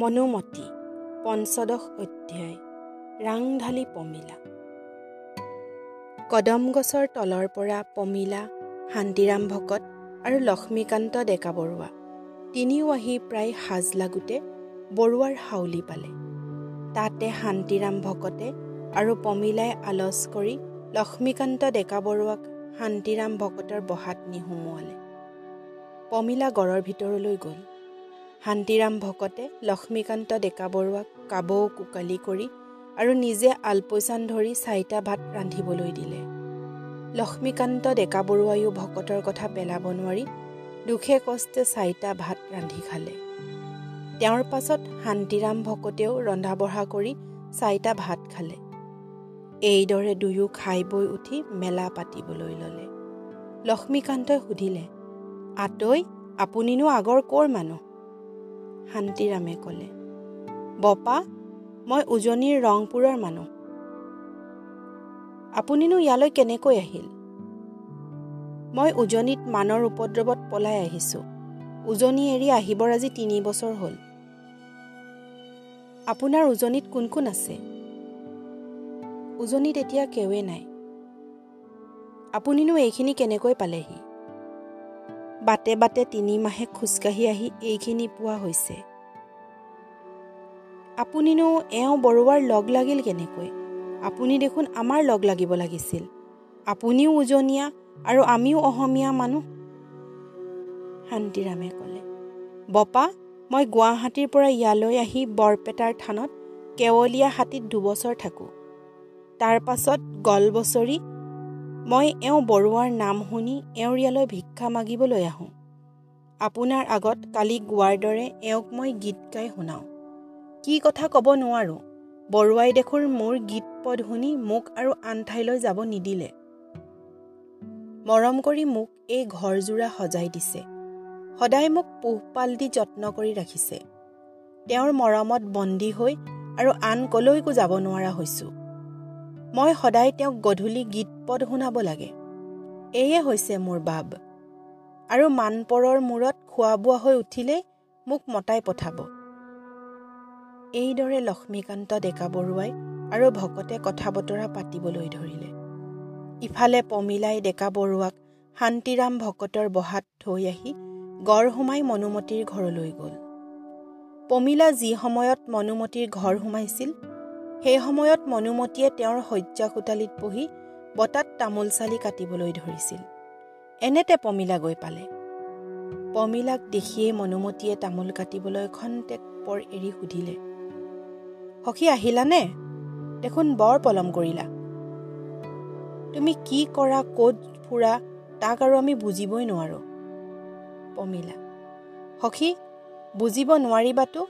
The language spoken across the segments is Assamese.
মনোমতী পঞ্চদশ অধ্যায় ৰাংঢালি পমিলা। কদম গছৰ তলৰ পৰা পমিলা শান্তিৰাম ভকত আৰু লক্ষ্মীকান্ত ডেকা বৰুৱা তিনিও আহি প্ৰায় সাজ লাগোতে বৰুৱাৰ হাউলি পালে। তাতে শান্তিৰাম ভকতে আৰু পমিলাই আলচ কৰি লক্ষ্মীকান্ত ডেকা বৰুৱাক শান্তিৰাম ভকতৰ বহাত নি সুমুৱালে পমিলা গড়ৰ ভিতৰলৈ গ'ল। শান্তিৰাম ভকতে লক্ষ্মীকান্ত ডেকা বৰুৱাক কাবৌ কোকালি কৰি আৰু নিজে আলপৈচান ধৰি চাৰিটা ভাত ৰান্ধিবলৈ দিলে। লক্ষ্মীকান্ত ডেকা বৰুৱায়ো ভকতৰ কথা পেলাব নোৱাৰি দুখে কষ্টে চাৰিটা ভাত ৰান্ধি খালে। তেওঁৰ পাছত শান্তিৰাম ভকতেও ৰন্ধা বঢ়া কৰি চাৰিটা ভাত খালে। এইদৰে দুয়ো খাই বৈ উঠি মেলা পাতিবলৈ ল'লে। লক্ষ্মীকান্তই সুধিলে আতৈ আপুনিনো আগৰ ক'ৰ মানুহ? শান্তিৰামে ক'লে বপা মই উজনিৰ ৰংপুৰৰ মানুহ। আপুনিনো ইয়ালৈ কেনেকৈ আহিল? মই উজনিত মানৰ উপদ্ৰৱত পলাই আহিছোঁ। উজনি এৰি আহিবৰ আজি তিনি বছৰ হ'ল। আপোনাৰ উজনিত কোন কোন আছে? উজনিত এতিয়া কেৱে নাই। আপুনিনো এইখিনি কেনেকৈ পালেহি? বাটে বাটে তিনি মাহে খোজকাঢ়ি আহি এইখিনি পোৱা হৈছে। আপুনিনো এওঁ বৰুৱাৰ লগ লাগিল কেনেকৈ? আপুনি দেখোন আমাৰ লগ লাগিব লাগিছিল। আপুনিও উজনীয়া আৰু আমিও অসমীয়া মানুহ। শান্তিৰামে ক'লে বপা মই গুৱাহাটীৰ পৰা ইয়ালৈ আহি বৰপেটাৰ থানত কেৱলীয়া হাতীত দুবছৰ থাকোঁ। তাৰ পাছত গল বছৰি মই এওঁ বৰুৱাৰ নাম শুনি এওঁৰ ইয়ালৈ ভিক্ষা মাগিবলৈ আহোঁ। আপোনাৰ আগত কালি গোৱাৰ দৰে এওঁক মই গীত গাই শুনাওঁ। কি কথা ক'ব নোৱাৰোঁ বৰুৱাই দেখোন মোৰ গীত পদ শুনি মোক আৰু আন ঠাইলৈ যাব নিদিলে। মৰম কৰি মোক এই ঘৰযোৰা সজাই দিছে। সদায় মোক পোহপাল দি যত্ন কৰি ৰাখিছে। তেওঁৰ মৰমত বন্দী হৈ আৰু আন কলৈকো যাব নোৱাৰা হৈছোঁ। মই সদায় তেওঁক গধূলি গীত পদ শুনাব লাগে। এয়ে হৈছে মোৰ বাব আৰু মানপৰৰ মূৰত খোৱা বোৱা হৈ উঠিলেই মোক মতাই পঠাব। এইদৰে লক্ষ্মীকান্ত ডেকা বৰুৱাই আৰু ভকতে কথা বতৰা পাতিবলৈ ধৰিলে। ইফালে পমিলাই ডেকা বৰুৱাক শান্তিৰাম ভকতৰ বহাত থৈ আহি গড় সোমাই মনুমতীৰ ঘৰলৈ গ'ল। পমিলা যি সময়ত মনুমতীৰ ঘৰ সোমাইছিল সেই সময়ত মনুমতীয়ে তেওঁৰ শয্যা কোটালিত বহি বতাত তামোল চালি কাটিবলৈ ধৰিছিল। এনেতে পমিলা গৈ পালে। পমিলাক দেখিয়েই মনুমতীয়ে তামোল কাটিবলৈ খন্তেক পৰ এৰি সুধিলে সখী আহিলানে? দেখোন বৰ পলম কৰিলা। তুমি কি কৰা ক'ত ফুৰা তাক আৰু আমি বুজিবই নোৱাৰোঁ। পমিলা সখী বুজিব নোৱাৰিবাতো?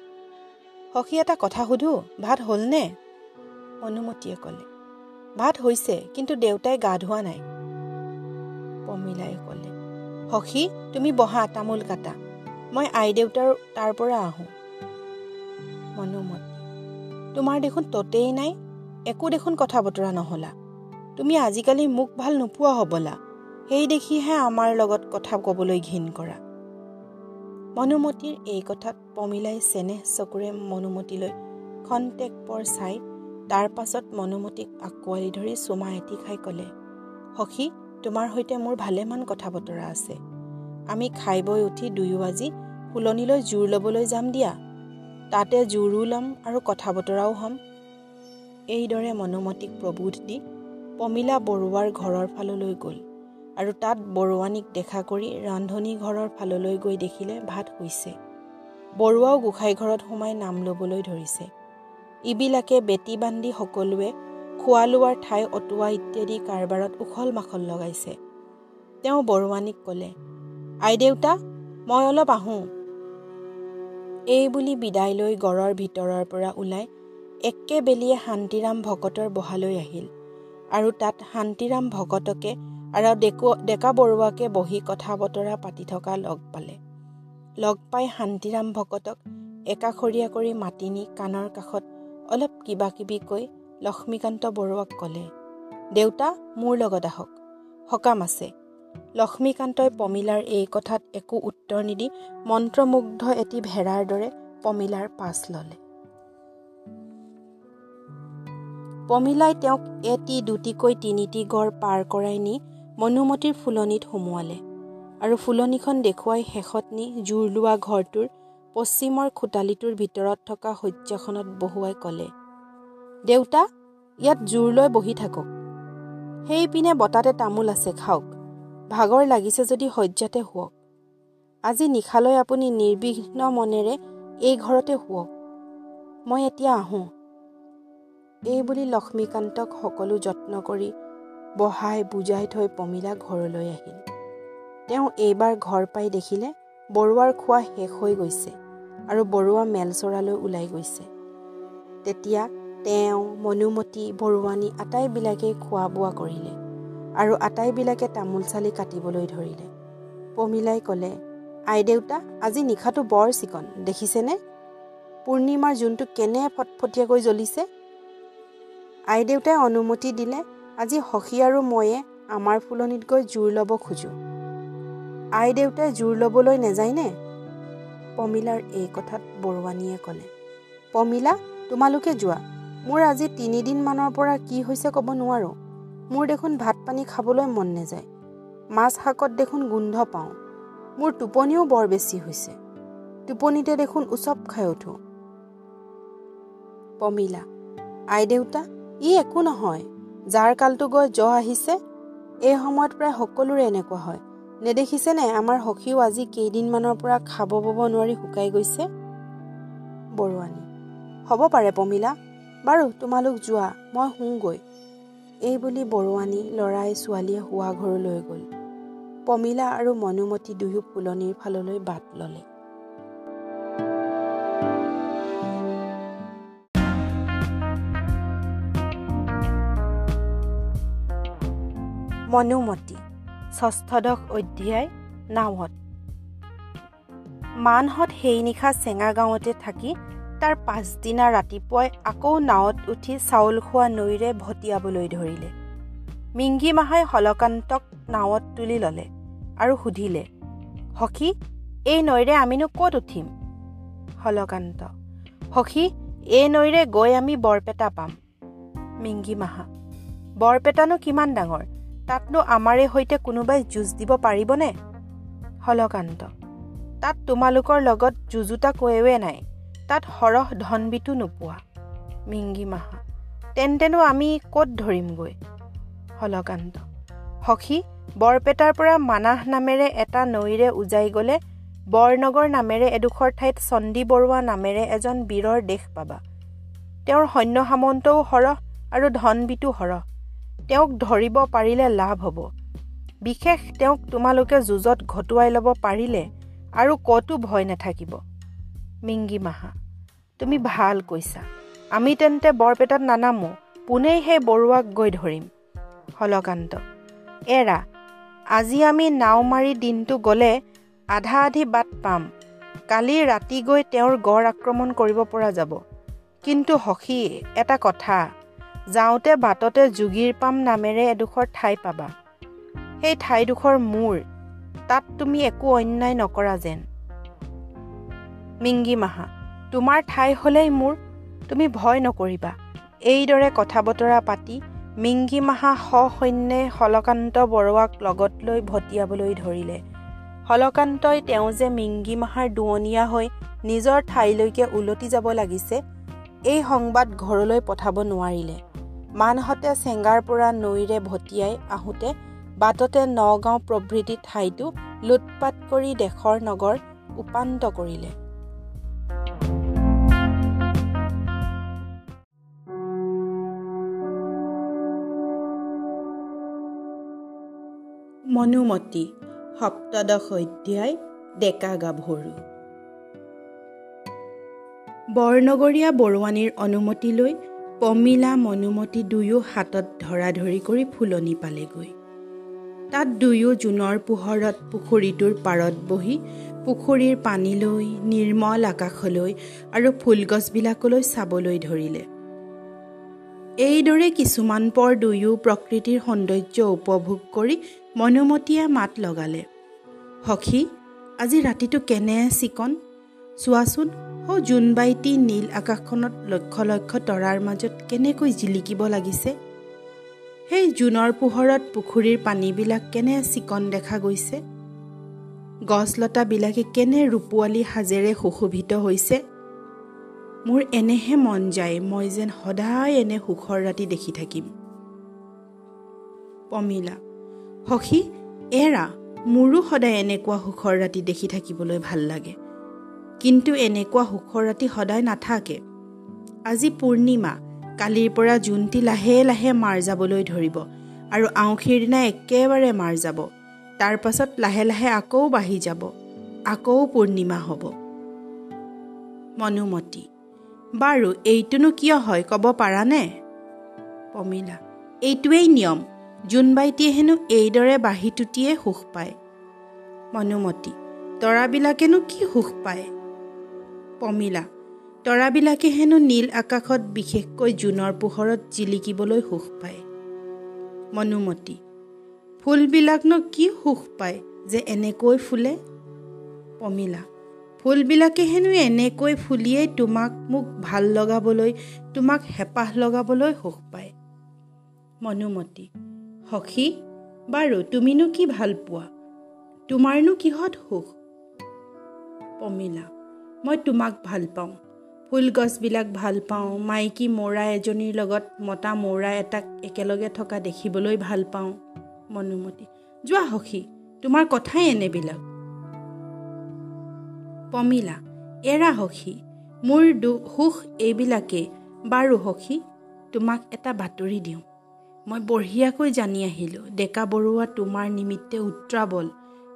সখী এটা কথা সুধোঁ ভাত হ'লনে? অনুমতীয়ে ক'লে। ভাত হৈছে কিন্তু দেউতাই গা ধোৱা নাই। পমিলাই ক'লে। সখী তুমি বহা তামোল কাটা। মই আই দেউতাৰ তাৰ পৰা আহোঁ। মনুমতী। তোমাৰ দেখোন ততেই নাই একো দেখোন কথা বতৰা নহ'লা। তুমি আজিকালি মোক ভাল নোপোৱা হ'বলা। সেই দেখিহে আমাৰ লগত কথা ক'বলৈ ঘিণ কৰা। মনুমতীৰ এই কথাত পমিলাই চেনেহ চকুৰে মনুমতীলৈ খন্তেক পৰ চাই তাৰ পাছত মনুমতীক আঁকোৱালি ধৰি চুমা এটি খাই ক'লে সখী তোমাৰ সৈতে মোৰ ভালেমান কথা বতৰা আছে। আমি খাই বৈ উঠি দুয়ো আজি ফুলনিলৈ জোৰ ল'বলৈ যাম দিয়া। তাতে জোৰো ল'ম আৰু কথা বতৰাও হ'ম এইদৰে মনুমতীক প্ৰবোধ দি পমিলা বৰুৱাৰ ঘৰৰ ফাললৈ গ'ল আৰু তাত বৰুৱানীক দেখা কৰি ৰান্ধনী ঘৰৰ ফাললৈ গৈ দেখিলে ভাত হৈছে বৰুৱাও গোসাঁই ঘৰত সোমাই নাম ল'বলৈ ধৰিছে। ইবিলাকে বেটি বান্ধি সকলোৱে খোৱা লোৱাৰ ঠাই অতোৱা ইত্যাদি কাৰবাৰত উখল মাখল লগাইছে। তেওঁ বৰুৱানীক ক'লে আইদেউতা মই অলপ আহোঁ। এই বুলি বিদায় লৈ গড়ৰ ভিতৰৰ পৰা ওলাই একেবেলিয়ে শান্তিৰাম ভকতৰ বহালৈ আহিল আৰু তাত শান্তিৰাম ভকতকে আৰু ডেকু ডেকা বৰুৱাকে বহি কথা বতৰা পাতি থকা লগ পালে। লগ পাই শান্তিৰাম ভকতক একাষৰীয়া কৰি মাতি নি কাণৰ কাষত অলপ কিবা কিবি কৈ লক্ষ্মীকান্ত বৰুৱাক ক'লে দেউতা মোৰ লগত আহক। সকাম আছে। লক্ষ্মীকান্তই পমিলাৰ এই কথাত একো উত্তৰ নিদি মন্ত্ৰমুগ্ধ এটি ভেড়াৰ দৰে পমিলাৰ পাছ ল'লে। পমিলাই তেওঁক এটি দুটিকৈ তিনিটি গড় পাৰ কৰাই নি মনুমতীৰ ফুলনিত সুমুৱালে আৰু ফুলনিখন দেখুৱাই শেষত নি জোৰ লোৱা ঘৰটোৰ পশ্চিমৰ খোটালিটোৰ ভিতৰত থকা শয্যাখনত বহুৱাই ক'লে দেউতা ইয়াত জোৰ লৈ বহি থাকক। সেইপিনে বতাতে তামোল আছে খাওক। ভাগৰ লাগিছে যদি শয্যাতে শুৱক। আজি নিশালৈ আপুনি নিৰ্বিঘ্ন মনেৰে এই ঘৰতে শুৱক। মই এতিয়া আহোঁ। এই বুলি লক্ষ্মীকান্তক সকলো যত্ন কৰি বহাই বুজাই থৈ পমিলা ঘৰলৈ আহিল। তেওঁ এইবাৰ ঘৰ পাই দেখিলে বৰুৱাৰ খোৱা শেষ হৈ গৈছে। আৰু বৰুৱা মেলচৰালৈ ওলাই গৈছে। তেতিয়া তেওঁ মনুমতী বৰুৱানী আটাইবিলাকেই খোৱা বোৱা কৰিলে আৰু আটাইবিলাকে তামোল চালি কাটিবলৈ ধৰিলে। পমিলাই ক'লে আইদেউতা আজি নিশাটো বৰ চিকন দেখিছেনে? পূৰ্ণিমাৰ জোনটো কেনে ফটফটীয়াকৈ জ্বলিছে? আইদেউতাই অনুমতি দিলে আজি সখী আৰু ময়ে আমাৰ ফুলনিত গৈ জোৰ ল'ব খোজোঁ। আইদেউতাই জোৰ ল'বলৈ নেযায়নে? পমিলাৰ এই কথাত বৰুৱানীয়ে ক'লে পমিলা তোমালোকে যোৱা। মোৰ আজি তিনিদিনমানৰ পৰা কি হৈছে ক'ব নোৱাৰোঁ। মোৰ দেখোন ভাত পানী খাবলৈ মন নাযায়। মাছ শাকত দেখোন গোন্ধ পাওঁ। মোৰ টোপনিও বৰ বেছি হৈছে। টোপনিতে দেখোন উচপ খাই উঠোঁ। পমিলা আইদেউতা ই একো নহয়। যাৰ কালটো গৈ জ আহিছে এই সময়ত প্ৰায় সকলোৰে এনেকুৱা হয়। নেদেখিছেনে? আমাৰ সখীও আজি কেইদিনমানৰ পৰা খাব বব নোৱাৰি শুকাই গৈছে। বৰুৱানী হ'ব পাৰে পমিলা। বাৰু তোমালোক যোৱা মই শুওঁগৈ। এই বুলি বৰুৱানী ল'ৰাই ছোৱালীয়ে শোৱা ঘৰলৈ গ'ল। পমিলা আৰু মনুমতী দুয়ো ফুলনিৰ ফাললৈ বাট ল'লে। মনুমতী ষষ্ঠদশ অধ্যায় নাৱত। মানহঁত সেই নিশা চেঙা গাঁৱতে থাকি তাৰ পাছদিনা ৰাতিপুৱাই আকৌ নাৱত উঠি চাউল খোৱা নৈৰে ভটিয়াবলৈ ধৰিলে। মিংগী মাহাই হলকান্তক নাৱত তুলি ল'লে আৰু সুধিলে সখী এই নৈৰে আমিনো ক'ত উঠিম? হলকান্ত সখী এই নৈৰে গৈ আমি বৰপেটা পাম। মিংগী মাহা বৰপেটানো কিমান ডাঙৰ? তাতনো আমাৰে সৈতে কোনোবাই যুঁজ দিব পাৰিবনে? হলকান্ত। তাত তোমালোকৰ লগত যুঁজোতা কৈৱে নাই। তাত সৰহ ধনবিতো নোপোৱা। মিংগী মাহা তেন্তেনো আমি ক'ত ধৰিমগৈ? হলকান্ত। সখী বৰপেটাৰ পৰা মানাহ নামেৰে এটা নৈৰে উজাই গ'লে বৰনগৰ নামেৰে এডোখৰ ঠাইত চণ্ডী বৰুৱা নামেৰে এজন বীৰৰ দেশ পাবা। তেওঁৰ সৈন্য সামন্তও সৰহ আৰু ধনবিতো সৰহ। তেওঁক ধৰিব পাৰিলে লাভ হ'ব। বিশেষ তেওঁক তোমালোকে যুঁজত ঘটোৱাই ল'ব পাৰিলে আৰু ক'তো ভয় নাথাকিব। মিংগী মাহা তুমি ভাল কৈছা। আমি তেন্তে বৰপেটাত নানামো পোনেই সেই বৰুৱাক গৈ ধৰিম। হলকান্ত এৰা আজি আমি নাও মাৰি দিনটো গ'লে আধা আধি বাট পাম। কালি ৰাতি গৈ তেওঁৰ গড় আক্ৰমণ কৰিব পৰা যাব। কিন্তু সখী এটা কথা। যাওঁতে বাটতে যোগীৰ পাম নামেৰে এডোখৰ ঠাই পাবা। সেই ঠাইডোখৰ মোৰ তাত তুমি একো অন্যায় নকৰা যেন। মিংগী মাহা তোমাৰ ঠাই হ'লেই মোৰ তুমি ভয় নকৰিবা। এইদৰে কথা বতৰা পাতি মিংগী মাহা সসৈন্যে হলকান্ত বৰুৱাক লগত লৈ ভটিয়াবলৈ ধৰিলে। হলকান্তই তেওঁ যে মিংগী মাহাৰ দুৱনীয়া হৈ নিজৰ ঠাইলৈকে উলটি যাব লাগিছে এই সংবাদ ঘৰলৈ পঠাব নোৱাৰিলে। মানহঁতে চেঙাৰ পৰা নৈৰে ভটিয়াই আহোঁতে বাটতে নগাঁও প্ৰভৃতি ঠাইতো লুটপাত কৰি দেশৰ নগৰ উপান্ত কৰিলে। মনুমতী সপ্তদশ অধ্যায় ডেকা গাভৰু। বৰনগৰীয়া বৰুৱানীৰ অনুমতি লৈ পমিলা মনুমতী দুয়ো হাতত ধৰা ধৰি কৰি ফুলনি পালেগৈ। তাত দুয়ো জোনৰ পোহৰত পুখুৰীটোৰ পাৰত বহি পুখুৰীৰ পানীলৈ নিৰ্মল আকাশলৈ আৰু ফুলগছবিলাকলৈ চাবলৈ ধৰিলে। এইদৰে কিছুমান পৰ দুয়ো প্ৰকৃতিৰ সৌন্দৰ্য উপভোগ কৰি মনুমতীয়ে মাত লগালে। সখী আজি ৰাতিটো কেনে চিকন? চোৱাচোন জোনবাইটি নীল আকাশখনত লক্ষ লক্ষ তৰাৰ মাজত কেনেকৈ জিলিকিব লাগিছে? সেই জোনৰ পোহৰত পুখুৰীৰ পানীবিলাক কেনে চিকন দেখা গৈছে? গছ লতাবিলাকে কেনে ৰূপোৱালী সাজেৰে সুশোভিত হৈছে? মোৰ এনেহে মন যায় মই যেন সদায় এনে সুখৰ ৰাতি দেখি থাকিম। পমিলা সখী এৰা মোৰো সদায় এনেকুৱা সুখৰ ৰাতি দেখি থাকিবলৈ ভাল লাগে। কিন্তু এনেকুৱা সুখৰ ৰাতি সদায় নাথাকে। আজি পূৰ্ণিমা কালিৰ পৰা জোনটি লাহে লাহে মাৰ যাবলৈ ধৰিব আৰু আউসীৰ দিনা একেবাৰে মাৰ যাব। তাৰ পাছত লাহে লাহে আকৌ বাঢ়ি যাব আকৌ পূৰ্ণিমা হ'ব। মনুমতী বাৰু এইটোনো কিয় হয় ক'ব পাৰানে? পমিলা এইটোৱেই নিয়ম জোনবাইটিয়ে হেনো এইদৰে বাঢ়ি টুটিয়ে সুখ পায়। মনুমতী তৰাবিলাকেনো কি সুখ পায়? পমিলা। তৰাবিলাকে হেনো নীল আকাশত বিশেষকৈ জোনৰ পোহৰত জিলিকিবলৈ সুখ পায়। মনুমতী ফুলবিলাকনো কি সুখ পায় যে এনেকৈ ফুলে? পমিলা ফুলবিলাকে হেনো এনেকৈ ফুলিয়েই তোমাক মোক ভাল লগাবলৈ তোমাক হেঁপাহ লগাবলৈ সুখ পায়। মনুমতী সখী বাৰু তুমিনো কি ভাল পোৱা? তোমাৰনো কিহত সুখ? পমিলা মই তোমাক ভাল পাওঁ। ফুল গছবিলাক ভাল পাওঁ। মাইকী মৌৰা এজনীৰ লগত মতা মৌৰা এটাক একেলগে থকা দেখিবলৈ ভাল পাওঁ। মনুমতী যোৱা সখী তোমাৰ কথাই এনেবিলাক। পমিলা এৰা সখী মোৰ সুখ এইবিলাকেই। বাৰু সখী তোমাক এটা বাতৰি দিওঁ। মই বঢ়িয়াকৈ জানি আহিলোঁ। ডেকা বৰুৱা তোমাৰ নিমিত্তে উত্ৰাবল।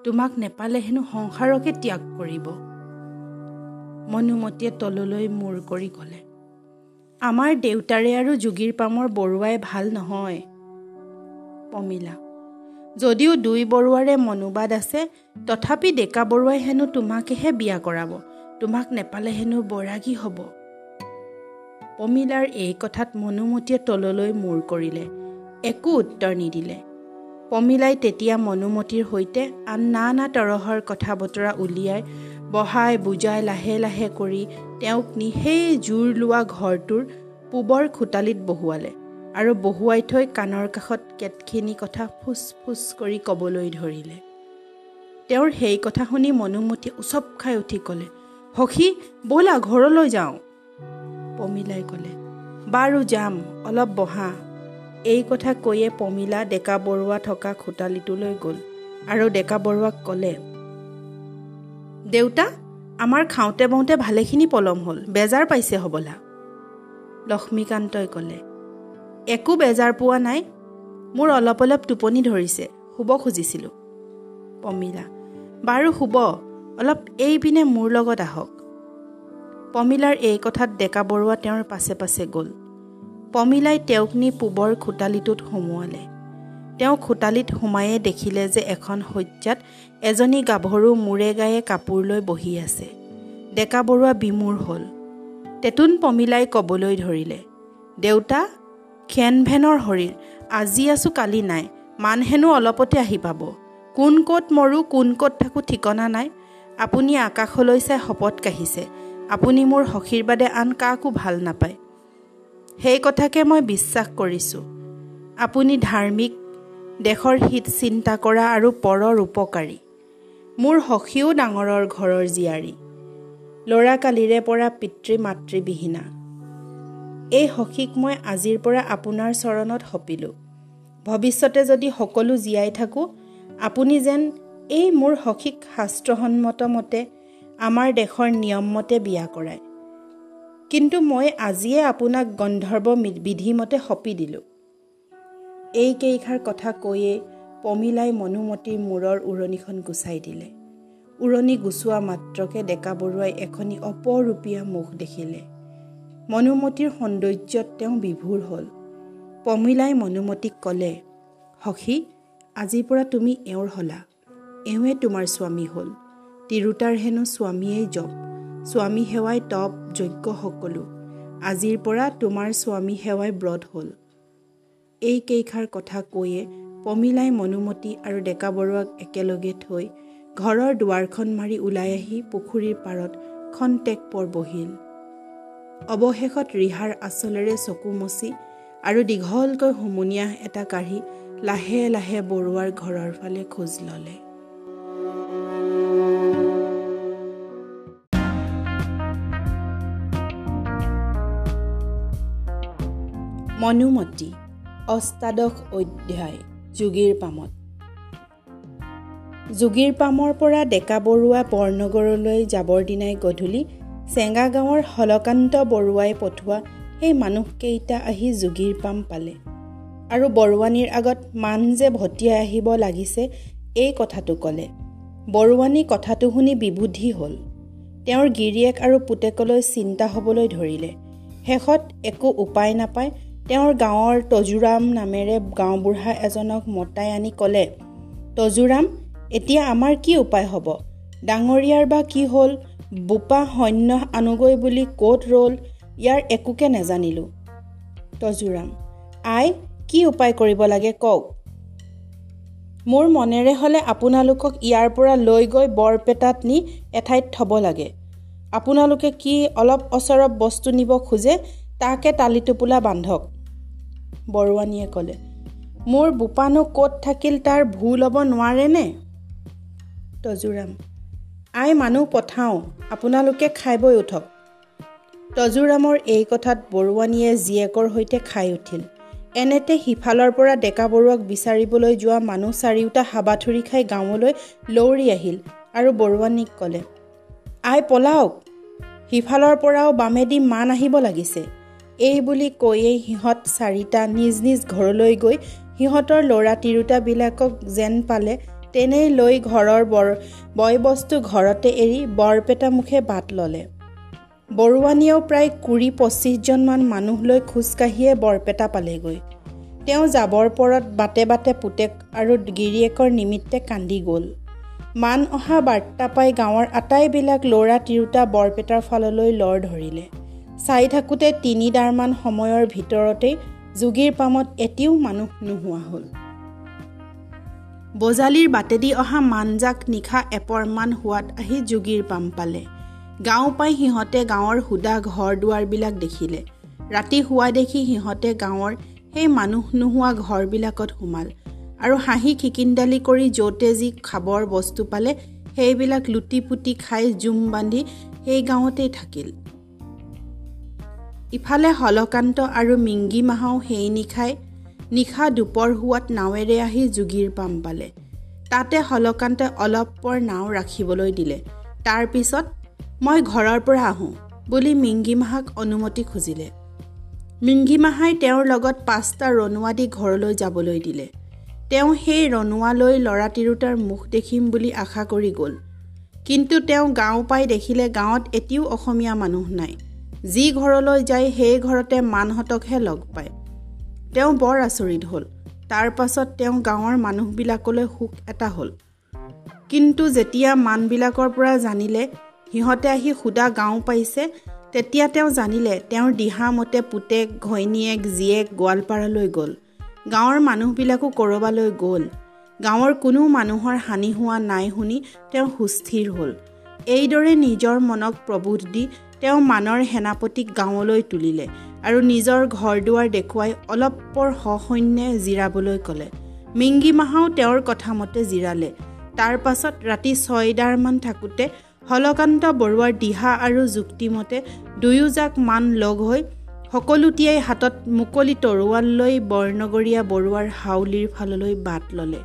তোমাক নেপালে হেনো সংসাৰকে ত্যাগ কৰিব। মনুমতীয়ে তললৈ মূৰ কৰি ক'লে আমাৰ দেউতাৰে আৰু যোগীৰ পামৰ বৰুৱাই ভাল নহয়। পমিলা যদিও দুই বৰুৱাৰে মনোবাদ আছে তথাপি ডেকা বৰুৱাই হেনো তোমাকেহে বিয়া কৰাব তোমাক নেপালে হেনো বৈৰাগী হ'ব। পমিলাৰ এই কথাত মনুমতীয়ে তললৈ মূৰ কৰিলে একো উত্তৰ নিদিলে। পমিলাই তেতিয়া মনুমতীৰ সৈতে আন নানা তৰহৰ কথা বতৰা উলিয়াই বহাই বুজাই লাহে লাহে কৰি তেওঁক নি সেই জোৰ লোৱা ঘৰটোৰ পূবৰ খোটালিত বহুৱালে আৰু বহুৱাই থৈ কাণৰ কাষত কেতখিনি কথা ফুচ ফুচ কৰি ক'বলৈ ধৰিলে। তেওঁৰ সেই কথা শুনি মনুমতী উচপ খাই উঠি ক'লে সখী ব'লা ঘৰলৈ যাওঁ। পমিলাই ক'লে বাৰু যাম অলপ বহা। এই কথা কৈয়ে পমিলা ডেকা বৰুৱা থকা খোটালিটোলৈ গ'ল আৰু ডেকা বৰুৱাক ক'লে দেউতা আমাৰ খাওঁতে বওঁতে ভালেখিনি পলম হ'ল বেজাৰ পাইছে হ'বলা। লক্ষ্মীকান্তই ক'লে একো বেজাৰ পোৱা নাই মোৰ অলপ অলপ টোপনি ধৰিছে শুব খুজিছিলোঁ। পমিলা বাৰু শুব অলপ এইপিনে মোৰ লগত আহক। পমিলাৰ এই কথাত ডেকা বৰুৱা তেওঁৰ পাছে পাছে গ'ল। পমিলাই তেওঁক নি পূবৰ খোটালিটোত সুমুৱালে। তেওঁ খোটালিত সোমায়ে দেখিলে যে এখন শয্যাত এজনী গাভৰু মূৰে গায়ে কাপোৰ লৈ বহি আছে। ডেকা বৰুৱা বিমূৰ হ'ল। তেতুন পমিলাই ক'বলৈ ধৰিলে দেউতা খেন ভেনৰ শৰীৰ আজি আছোঁ কালি নাই মান হেনো অলপতে আহি পাব। কোন ক'ত মৰোঁ কোন ক'ত থাকোঁ ঠিকনা নাই। আপুনি আকাশলৈ চাই শপত কাঢ়িছে। আপুনি মোৰ সখীৰ বাদে আন কাকো ভাল নাপায়। সেই কথাকে মই বিশ্বাস কৰিছোঁ। আপুনি ধাৰ্মিক দেশৰ হিত চিন্তা কৰা আৰু পৰৰ উপকাৰী। মোৰ সখীও ডাঙৰৰ ঘৰৰ জীয়াৰী। ল'ৰা কালিৰে পৰা পিতৃ মাতৃবিহীনা। এই সখীক মই আজিৰ পৰা আপোনাৰ চৰণত সপিলোঁ। ভৱিষ্যতে যদি সকলো জীয়াই থাকোঁ আপুনি যেন এই মোৰ সখীক শাস্ত্ৰসন্মত মতে আমাৰ দেশৰ নিয়ম মতে বিয়া কৰায়। কিন্তু মই আজিয়ে আপোনাক গন্ধৰ্ব বিধিমতে সপি দিলোঁ। এই কেইষাৰ কথা কৈয়ে পমিলাই মনুমতীৰ মূৰৰ উৰণিখন গুচাই দিলে। উৰণি গুচোৱা মাত্ৰকে ডেকা বৰুৱাই এখনি অপৰূপীয়া মুখ দেখিলে। মনুমতীৰ সৌন্দৰ্যত তেওঁ বিভোৰ হ'ল। পমিলাই মনুমতীক ক'লে সখী আজিৰ পৰা তুমি এওঁৰ হলা। এওঁৱে তোমাৰ স্বামী হ'ল। তিৰোতাৰ হেনো স্বামীয়েই জপ। স্বামী সেৱাই তপ যজ্ঞ সকলো। আজিৰ পৰা তোমাৰ স্বামী সেৱাই ব্ৰত হ'ল। এই কেইষাৰ কথা কৈয়ে পমিলাই মনুমতী আৰু ডেকা বৰুৱাক একেলগে থৈ ঘৰৰ দুৱাৰখন মাৰি ওলাই আহি পুখুৰীৰ পাৰত ক্ষন্তেক পৰ বহিল। অৱশেষত ৰিহাৰ আচলেৰে চকু মচি আৰু দীঘলকৈ হুমুনিয়াহ এটা কাঢ়ি লাহে লাহে বৰুৱাৰ ঘৰৰ ফালে খোজ ল'লে। মনুমতী অষ্টাদশ অধ্যায় যোগীৰ পামত। যোগীৰ পামৰ পৰা ডেকা বৰুৱা বৰনগৰলৈ যাবৰ দিনাই গধূলি চেঙা গাঁৱৰ হলকান্ত বৰুৱাই পঠোৱা সেই মানুহকেইটা আহি যোগীৰ পাম পালে। আৰু বৰুৱানীৰ আগত মান যে ভটিয়াই আহিব লাগিছে এই কথাটো ক'লে। বৰুৱানী কথাটো শুনি বিবুদ্ধি হ'ল। তেওঁৰ গিৰিয়েক আৰু পুতেকলৈ চিন্তা হ'বলৈ ধৰিলে। শেষত একো উপায় নাপায় তেওঁৰ গাঁৱৰ তজুৰাম নামেৰে গাঁওবুঢ়া এজনক মতাই আনি ক'লে তজুৰাম এতিয়া আমাৰ কি উপায় হ'ব? ডাঙৰীয়াৰ বা কি হ'ল? বোপা সৈন্য আনোগৈ বুলি ক'ত ৰ'ল? ইয়াৰ একোকে নেজানিলোঁ। তজুৰাম আই কি উপায় কৰিব লাগে কওক? মোৰ মনেৰে হ'লে আপোনালোকক ইয়াৰ পৰা লৈ গৈ বৰপেটাত নি এঠাইত থ'ব লাগে। আপোনালোকে কি অলপ অচৰপ বস্তু নিব খোজে তাকে টালি টোপোলা বান্ধক। বৰুৱানীয়ে ক'লে মোৰ বোপানো ক'ত থাকিল তাৰ ভুল ল'ব নোৱাৰেনে তজুৰাম আই মানুহ পঠাওঁ আপোনালোকে খাই বৈ উঠক। তজুৰামৰ এই কথাত বৰুৱানীয়ে জীয়েকৰ সৈতে খাই উঠিল। এনেতে সিফালৰ পৰা ডেকা বৰুৱাক বিচাৰিবলৈ যোৱা মানুহ চাৰিওটা হাবাথুৰি খাই গাঁৱলৈ লৌৰি আহিল আৰু বৰুৱানীক ক'লে আই পলাওক সিফালৰ পৰাও বামেদি মান আহিব লাগিছে। এই বুলি কৈয়েই সিহঁত চাৰিটা নিজ নিজ ঘৰলৈ গৈ সিহঁতৰ ল'ৰা তিৰোতাবিলাকক যেন পালে তেনেই লৈ ঘৰৰ বৰ বয় বস্তু ঘৰতে এৰি বৰপেটা মুখে বাট ল'লে। বৰুৱানীয়েও প্ৰায় কুৰি পঁচিছজনমান মানুহ লৈ খোজকাঢ়িয়ে বৰপেটা পালেগৈ। তেওঁ যাবৰ পৰত বাটে বাটে পুতেক আৰু গিৰিয়েকৰ নিমিত্তে কান্দি গ'ল। মান অহা বাৰ্তা পাই গাঁৱৰ আটাইবিলাক ল'ৰা তিৰোতা বৰপেটাৰ ফাললৈ লৰ ধৰিলে। চাই থাকোঁতে তিনিডাৰমান সময়ৰ ভিতৰতেই যোগীৰ পামত এটিও মানুহ নোহোৱা হ'ল। বজালিৰ বাটেদি অহা মানজাক নিশা এপৰমান হোৱাত আহি যোগীৰ পাম পালে। গাঁও পাই সিহঁতে গাঁৱৰ সুদা ঘৰ দুৱাৰবিলাক দেখিলে। ৰাতি শোৱা দেখি সিহঁতে গাঁৱৰ সেই মানুহ নোহোৱা ঘৰবিলাকত সোমাল আৰু হাঁহি খিকিন্দালি কৰি য'তে যি খাবৰ বস্তু পালে সেইবিলাক লুটি পুতি খাই জুম বান্ধি সেই গাঁৱতেই থাকিল। ইফালে হলকান্ত আৰু মিংগী মাহাও সেই নিশাই নিশা দুপৰ হোৱাত নাৱেৰে আহি যোগীৰ পাম পালে। তাতে হলকান্তে অলপ পৰ নাও ৰাখিবলৈ দিলে। তাৰ পিছত মই ঘৰৰ পৰা আহোঁ বুলি মিংগী মাহাক অনুমতি খুজিলে। মিংগী মাহাই তেওঁৰ লগত পাঁচটা ৰণুৱা দি ঘৰলৈ যাবলৈ দিলে। তেওঁ সেই ৰণুৱালৈ ল'ৰা তিৰোতাৰ মুখ দেখিম বুলি আশা কৰি গ'ল। কিন্তু তেওঁ গাঁও পাই দেখিলে গাঁৱত এটিও অসমীয়া মানুহ নাই। যি ঘৰলৈ যায় সেই ঘৰতে মানহঁতকহে লগ পায়। তেওঁ বৰ আচৰিত হ'ল। তাৰ পাছত তেওঁ গাঁৱৰ মানুহবিলাকলৈ সুখ এটা হ'ল। কিন্তু যেতিয়া মানবিলাকৰ পৰা জানিলে সিহঁতে আহি সুদা গাঁও পাইছে তেতিয়া তেওঁ জানিলে তেওঁৰ দিহা মতে পুতেক ঘৈণীয়েক জীয়েক গোৱালপাৰালৈ গ'ল। গাঁৱৰ মানুহবিলাকো ক'ৰবালৈ গ'ল। গাঁৱৰ কোনো মানুহৰ হানি হোৱা নাই শুনি তেওঁ সুস্থিৰ হ'ল। এইদৰে নিজৰ মনক প্ৰবোধ দি তেওঁ মানৰ সেনাপতিক গাঁৱলৈ তুলিলে আৰু নিজৰ ঘৰ দুৱাৰ দেখুৱাই অলপ পৰ সসৈন্যে জিৰাবলৈ ক'লে। মিংগী মাহাও তেওঁৰ কথামতে জিৰালে। তাৰ পাছত ৰাতি ছয়ডাৰমান থাকোঁতে হলকান্ত বৰুৱাৰ দিহা আৰু যুক্তিমতে দুয়োজাক মান লগ হৈ সকলোটিয়াই হাতত মুকলি তৰোৱাল লৈ বৰনগৰীয়া বৰুৱাৰ হাউলিৰ ফাললৈ বাট ল'লে।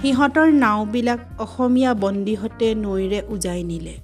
সিহঁতৰ নাওবিলাক অসমীয়া বন্দীহঁতে নৈৰে উজাই নিলে।